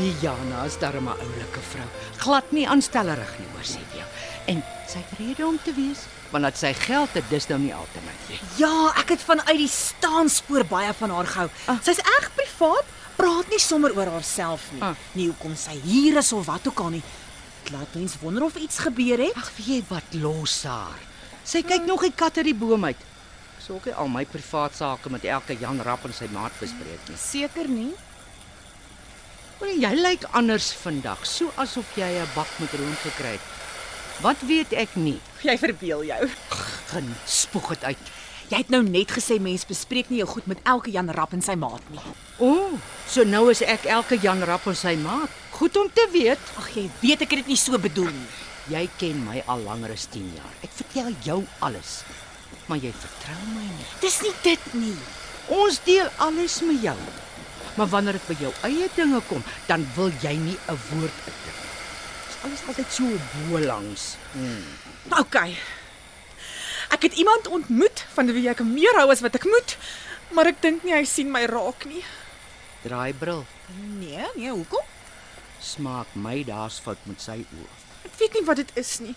Die Jana is darem 'n oulike vrou. Glad nie aanstellerig nie, hoor sê jy. En sy het rede om te wees, want dat sy geld het, dis nou nie altyd nie. Ja, ek het vanuit die staanspoor baie van haar gehou. Ah. Sy's erg privaat, praat nie sommer oor haarself nie. Ah. Nie hoekom sy hier is of wat ook al nie. Dit laat mens wonder of iets gebeur het. Ag, weet jy wat los haar. Sy kyk nog die kat uit die boom uit. Ek sou ook al my privaat sake met elke Jan Rapp en sy maat bespreek nie. Seker nie. Maar jy lyk anders vandag, so asof jy 'n bak met room gekry het. Wat weet ek nie. Jy verbeel jou. Gen spoeg dit uit. Jy het nou net gesê mens bespreek nie jou goed met elke Jan Rap en sy maat nie. O, oh, so nou is ek elke Jan Rapp en sy maat. Goed om te weet. Ag jy weet ek het dit nie so bedoel nie. Jy ken my al langer as 10 jaar. Ek vertel jou alles. Maar jy vertrou my nie. Dis nie dit nie. Ons deel alles met jou. Maar wanneer dit by jou eie dinge kom, dan wil jy nie 'n woord uitdruk nie. Dit is alles altyd so bo langs. Hmm. OK. Ek het iemand ontmoet van wie ek meer hou as wat ek moet, maar ek dink nie hy sien my raak nie. Draai bril. Nee, nee, hoekom? Smaak my daar's fout met sy oë. Ek weet nie wat dit is nie.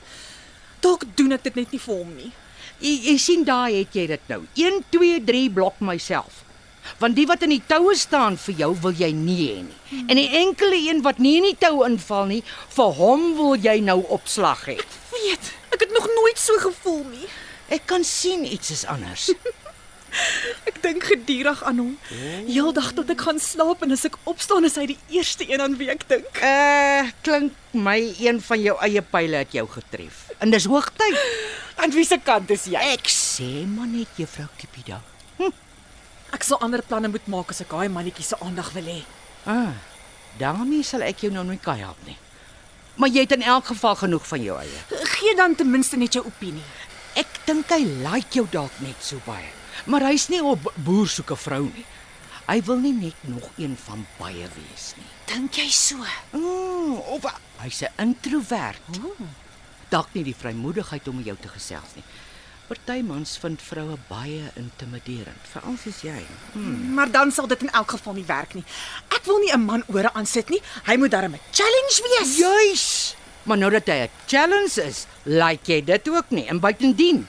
Dalk doen ek dit net nie vir hom nie. Jy, jy sien daar het jy dit nou. 1 2 3 blok myself. Want die wat in die toue staan vir jou wil jy nie hê nie. Hmm. En die enkele een wat nie in die tou inval nie, vir hom wil jy nou opslag hê. Weet, ek het nog nooit so gevoel nie. Ek kan sien iets is anders. Ek dink gedurig aan hom. Heeldag tot ek gaan slaap en as ek opstaan is hy die eerste een aan wie ek dink. Uh, klink my een van jou eie pile het jou getref. En dis hoogtyd. Aan wie se kant is jy? Ek sê maar net juffrou Cupido. Ek sal ander planne moet maak as ek daai mannetjie se aandag wil hê. Ah. daarmee sal ek jou nou nie kan help nie. Maar jy het in elk geval genoeg van jou eie. Gee dan ten minste net jou opinie. Ek dink hy like jou dalk net so baie. Maar hy's nie op boer soek 'n vrou nie. Hy wil nie net nog een van baie wees nie. Dink jy so? Mm, of hy's 'n introvert. Dalk nie die vrymoedigheid om jou te gesels nie. Party mans vind vroue baie intimiderend, veral soos jy. Hmm. Maar dan sal dit in elk geval nie werk nie. Ek wil nie 'n man ore aansit nie. Hy moet darem 'n challenge wees. Juis. Maar nou dat hy 'n challenge is, like jy dit ook nie. En buitendien,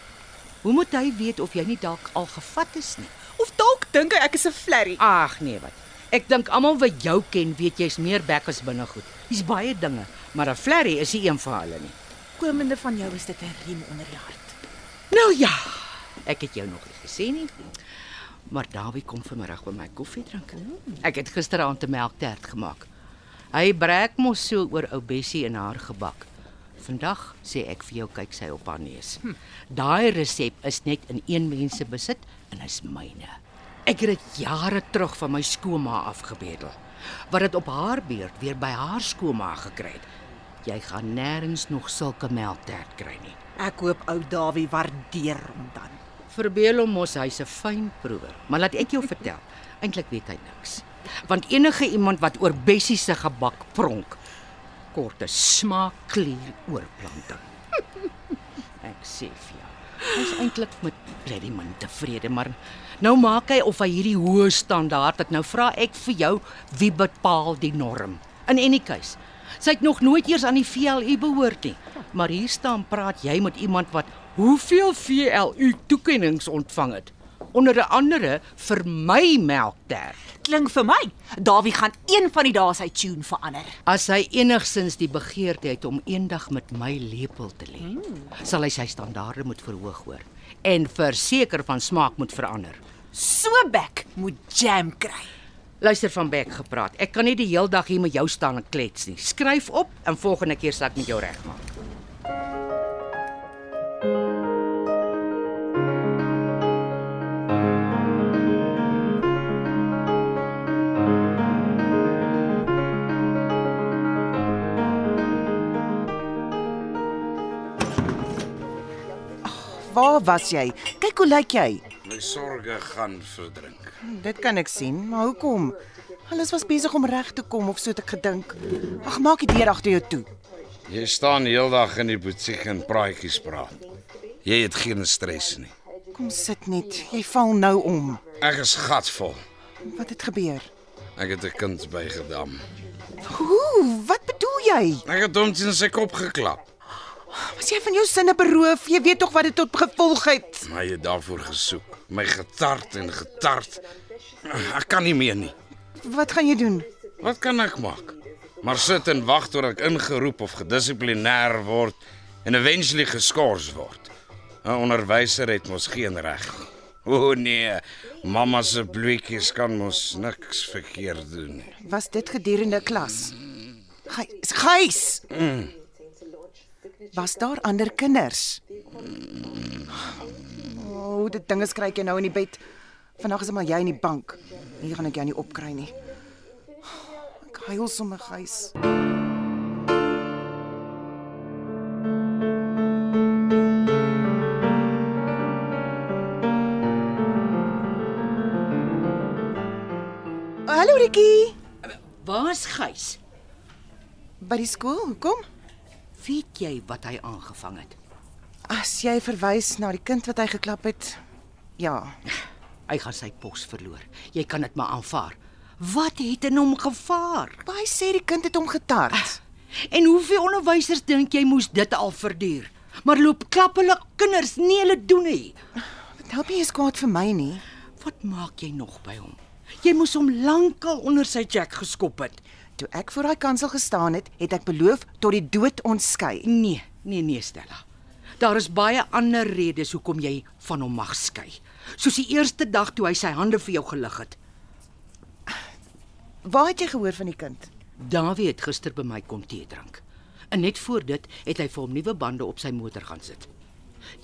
hoe moet hy weet of jy nie dalk al gevat is nie? Of dalk dink hy ek is 'n flerry. Ag nee, wat. Ek dink almal wat jou ken, weet jy's meer bek as binnegoed. Dis baie dinge, maar 'n flerry is nie een van hulle nie. Komende van jou is dit 'n riem onder die hart. Nou ja, ek het jou nog nie gesien nie. Maar Dawie kom vanmiddag by my koffie drink. Ek het gisteraand 'n melktert gemaak. Hy breek mos so oor ou Bessie en haar gebak. Vandag sê ek vir jou kyk sy op haar neus. Daai resep is net in een mens se besit en is myne. Ek het dit jare terug van my skooma afgebedel. Wat dit op haar beurt weer by haar skooma gekry het. Jy gaan nêrens nog sulke melktert kry nie. Ek hoop ou Dawie waardeer hom dan. Verbeel hom mos hy's 'n fyn proewer. Maar laat ek jou vertel, eintlik weet hy niks. Want enige iemand wat oor Bessie se gebak pronk, kort 'n smaakklier oorplanting. Ek sê vir jou, hy's eintlik met bloody min tevrede, maar nou maak hy of hy hierdie hoë standaard het. Nou vra ek vir jou, wie bepaal die norm? In any case, sy het nog nooit eers aan die VLU behoort nie. Maar hier staan praat jy met iemand wat hoeveel VLU toekenninge ontvang het. Onder andere vir my melktert. Klink vir my. Dawie gaan een van die dae sy tune verander. As hy enigsins die begeerte het om eendag met my lepel te lê, hmm. sal hy sy standaarde moet verhoog hoor en verseker van smaak moet verander. So bek moet jam kry. Luister van Beck gepraat. Ek kan nie die heel dag hier met jou staan en klets nie. Skryf op en volgende keer sal ek met jou regmaak. Waar was jy? Kyk hoe lyk jy. My sorges gaan verdrink. Dit kan ek sien, maar hoekom? Alles was besig om reg te kom of so het ek gedink. Ag, maak die deur agter jou toe. Jy staan heeldag in die butiek en praatjies praat. Jy het geen stres nie. Kom sit net. Jy val nou om. Ek is gatvol. Wat het gebeur? Ek het 'n kind bygedam. Ooh, wat bedoel jy? Ek het hom teen sy kop geklap. Was jy van jou sinne beroof? Jy weet tog wat dit tot gevolg het. Maar hy het daarvoor gesoek. My getart en getart. Ek kan nie meer nie. Wat gaan jy doen? Wat kan ek maak? Maar sit en wag tot ek ingeroep of gedissiplineer word en eventually geskort word. 'n Onderwyser het mos geen reg nie. O nee, mamma se bloetjies kan mos niks verkeerd doen nie. Was dit gedurende klas? Gys, gys. Was daar ander kinders? O, oh, dit dinge skryk jy nou in die bed. Vandag is maar jy in die bank. Hier gaan ek jou nie opkry nie. Ek huil sommer gys. Hallo Rikkie. Waar's Gys? By die skool, hoekom? Weet jy wat hy aangevang het? As jy verwys na die kind wat hy geklap het. Ja, Hy gaan sy pos verloor. Jy kan dit maar aanvaar. Wat het in hom gevaar? hy sê die kind het hom getart. En hoeveel onderwysers dink jy moes dit al verduur? Maar loop klap hulle kinders, nee hulle doen nie. Dit help nie eens kwaad vir my nie. Wat maak jy nog by hom? Jy moes hom lankal onder sy jack geskop het. Toe ek voor daai kansel gestaan het, het ek beloof tot die dood ons skei. Nee, nee nee Stella. Daar is baie ander redes hoekom jy van hom mag skei. Soos die eerste dag toe hy sy hande vir jou gelig het. Waar het jy gehoor van die kind? Dawie het gister by my kom tee drink. En net voor dit het hy vir hom nuwe bande op sy motor gaan sit.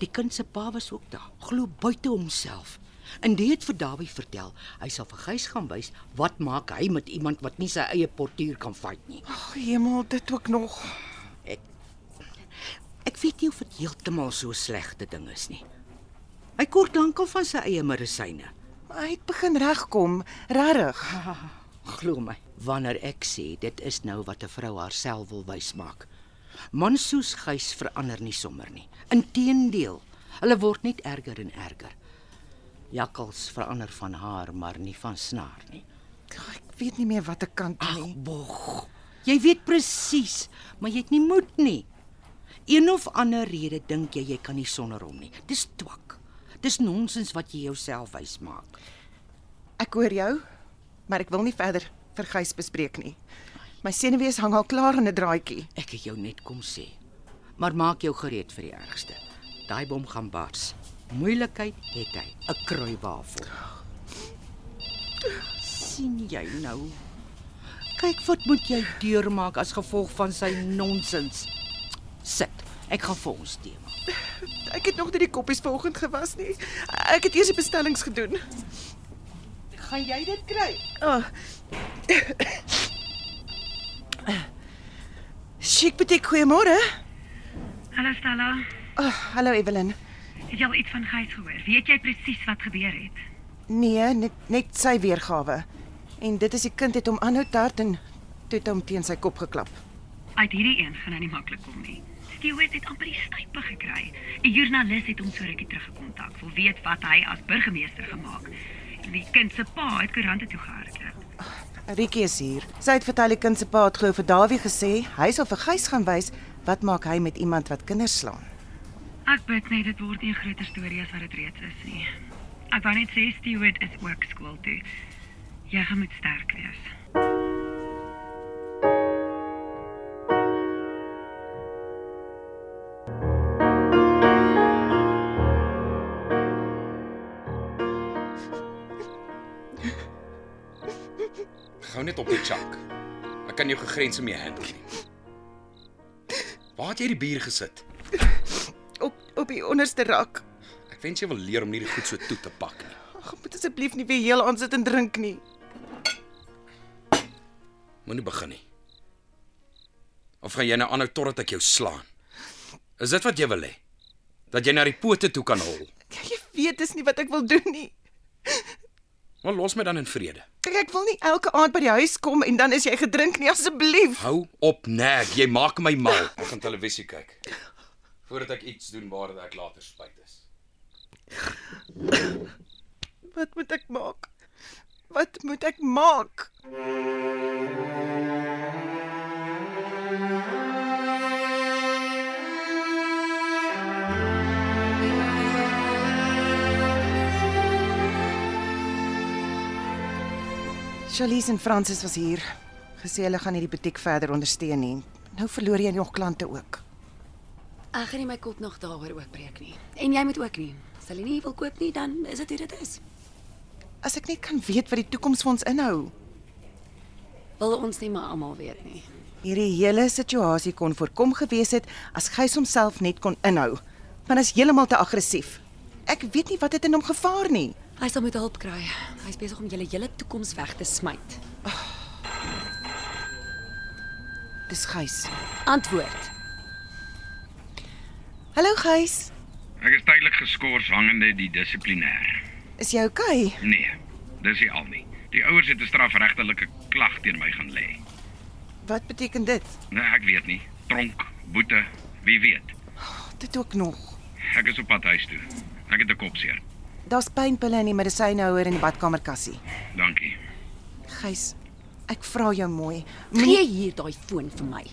Die kind se pa was ook daar, glo buite homself. En dit het vir Dawie vertel, hy sal vir Gys gaan wys wat maak hy met iemand wat nie sy eie portuur kan fight nie. Ag, hemel, dit ook nog. Ek weet nie of dit heeltemal so slegte ding is nie. Hy kort lankal van sy eie medisyne. Maar hy het begin regkom, regtig. Glo my, wanneer ek sê dit is nou wat 'n vrou haarself wil wys maak. Mansoos Gys verander nie sommer nie. Inteendeel, hulle word net erger en erger. Jakkals verander van haar, maar nie van snaar nie. Ag, Ek weet nie meer wat ek kan doen Ag, nie. bog. Jy weet presies, maar jy het nie moed nie. Een of ander rede dink jy jy kan nie sonder hom nie. Dis twak. Dis nonsens wat jy jouself wys maak. Ek hoor jou, maar ek wil nie verder vir Gys bespreek nie. My senuwees hang al klaar in 'n draadjie. Ek het jou net kom sê. Maar maak jou gereed vir die ergste. Daai bom gaan bars. Moeilikheid het hy, 'n kruiwafel. sien jy nou? Kyk wat moet jy deurmaak as gevolg van sy nonsens. Sit. Ek gaan vir ons tee maak. Ek het nog nie die koppies vanoggend gewas nie. Ek het eers die bestellings gedoen. Gaan jy dit kry? Oh. Chic boutique, goeiemôre. Hallo Stella. Oh, hallo Evelyn. Jy al iets van Gys gehoor? Weet jy presies wat gebeur het? Nee, net net sy weergawe. En dit is die kind het hom aanhou tart en toe het hom teen sy kop geklap. Uit hierdie een gaan hy nie maklik kom nie. Stewart het amper die stype gekry. 'n Joernalis het hom so rukkie teruggekontak. Wil weet wat hy as burgemeester gemaak. En die kind se pa het koerante toe gehardloop. Rietjie is hier. Sy het vertel die kind se pa het glo vir Dawie gesê hy sal vir Gys gaan wys wat maak hy met iemand wat kinders slaan. Ek bid net dit word nie 'n groter storie as wat dit reeds is nie. Ek wou net sê Stewart is ook skool toe. Jy gaan moet sterk wees. Gou net op die chak. Ek kan jou gegrense mee handle nie. Waar het jy die bier gesit? Op die onderste rak. Ek wens jy wil leer om nie die goed so toe te pak nie. Ag, moet asseblief nie weer heel aan sit en drink nie. Moenie begin nie. Of gaan jy nou aanhou totdat ek jou slaan? Is dit wat jy wil hê? dat jy na die pote toe kan hol. Jy weet dis nie wat ek wil doen nie. Maar los my dan in vrede. Kyk, ek wil nie elke aand by die huis kom en dan is jy gedrink nie asseblief. Hou op, nag, jy maak my mal. Ek gaan televisie kyk. Voordat ek iets doen waar ek later spyt is. Wat moet ek maak? Wat moet ek maak? Charlize en Francis was hier. Gesê hulle gaan hierdie butiek verder ondersteun nie. Nou verloor jy nog klante ook. Ek gaan nie my kop nog daaroor oopbreek nie. En jy moet ook nie. As jy nie wil koop nie, dan is dit hoe dit is. As ek net kan weet wat die toekoms vir ons inhou. Wil ons nie maar almal weet nie. Hierdie hele situasie kon voorkom gewees het as Gys homself net kon inhou. Maar hy's heeltemal te aggressief. Ek weet nie wat dit in hom gevaar nie. Hy sal moet hulp kry. Hy's besig om julle hele toekoms weg te smyt. Dis Gys. Antwoord. Hallo Gys. Ek is tydelik geskort hangende die dissiplinêr. Is jy oukei? Okay? Nee, dis nie al nie. Die ouers het 'n strafregtelike klag teen my gaan lê. Wat beteken dit? Nee, ek weet nie. Tronk, boete, wie weet. Dit ook nog. Ek is op pad huis toe. Ek het 'n kopseer. Daar's pynpille in die medisynehouer in die badkamerkassie. Dankie. Gys, ek vra jou mooi. Gee hier daai foon vir my.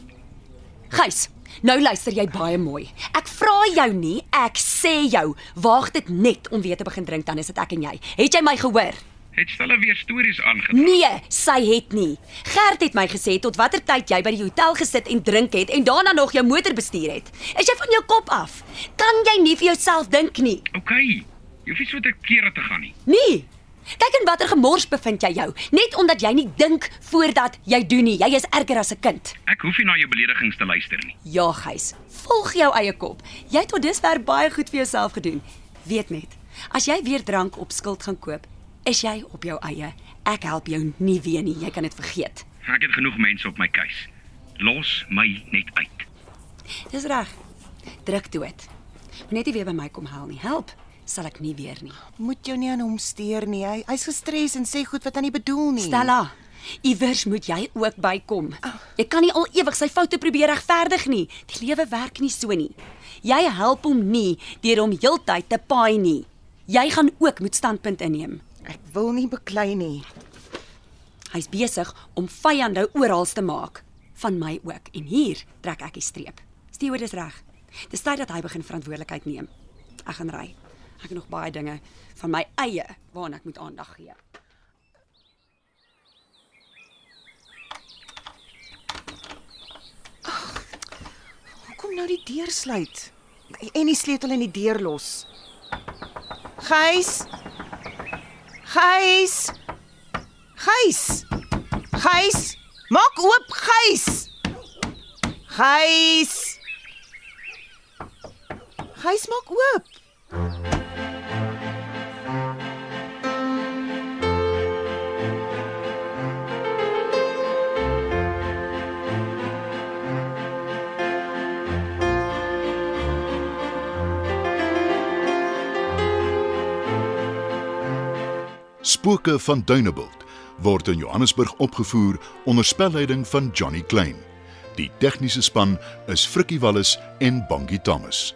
Gys, nou luister jy baie mooi. Ek vra jou nie, ek sê jou, waag dit net om weer te begin drink dan is dit ek en jy. Het jy my gehoor? Het Stella weer stories aangedra? Nee, sy het nie. Gert het my gesê tot watter tyd jy by die hotel gesit en drink het en daarna nog jou motor bestuur het. Is jy van jou kop af? Kan jy nie vir jouself dink nie? OK. Jy hoef nie so te kere te gaan nie. Nee. Kyk in watter gemors bevind jy jou, net omdat jy nie dink voordat jy doen nie. Jy is erger as 'n kind. Ek hoef nie na jou beledigings te luister nie. Ja, Gys, volg jou eie kop. Jy het tot dusver baie goed vir jouself gedoen. Weet net, as jy weer drank op skuld gaan koop, is jy op jou eie. Ek help jou nie weer nie. Jy kan dit vergeet. Ek het genoeg mense op my keus. Los my net uit. Dis reg. Druk dood. Moet net nie weer by my kom huil nie. Help. Sal ek nie weer nie. Moet jou nie aan hom steur nie. Hy hy's gestres en sê goed wat hy nie bedoel nie. Stella, iewers moet jy ook bykom. Jy kan nie al ewig sy foute probeer regverdig nie. Die lewe werk nie so nie. Jy help hom nie deur hom heeltyd te paai nie. Jy gaan ook moet standpunt inneem. Ek wil nie beklei nie. Hy's besig om vyande oral te maak, van my ook. En hier trek ek die streep. Steward is reg. Dis tyd dat hy begin verantwoordelikheid neem. Ek gaan ry. Ek het nog baie dinge van my eie waaraan ek moet aandag gee. Hoekom nou die deur sluit? En die sleutel in die deur los. Gys. Gys. Gys. Gys. Maak oop, Gys. Gys. Gys maak oop. Spooke van Dunebuld word in Johannesburg opgevoer onder spelleiding van Johnny Klein. Die tegniese span is Frikkie Wallis en Bongie Thomas.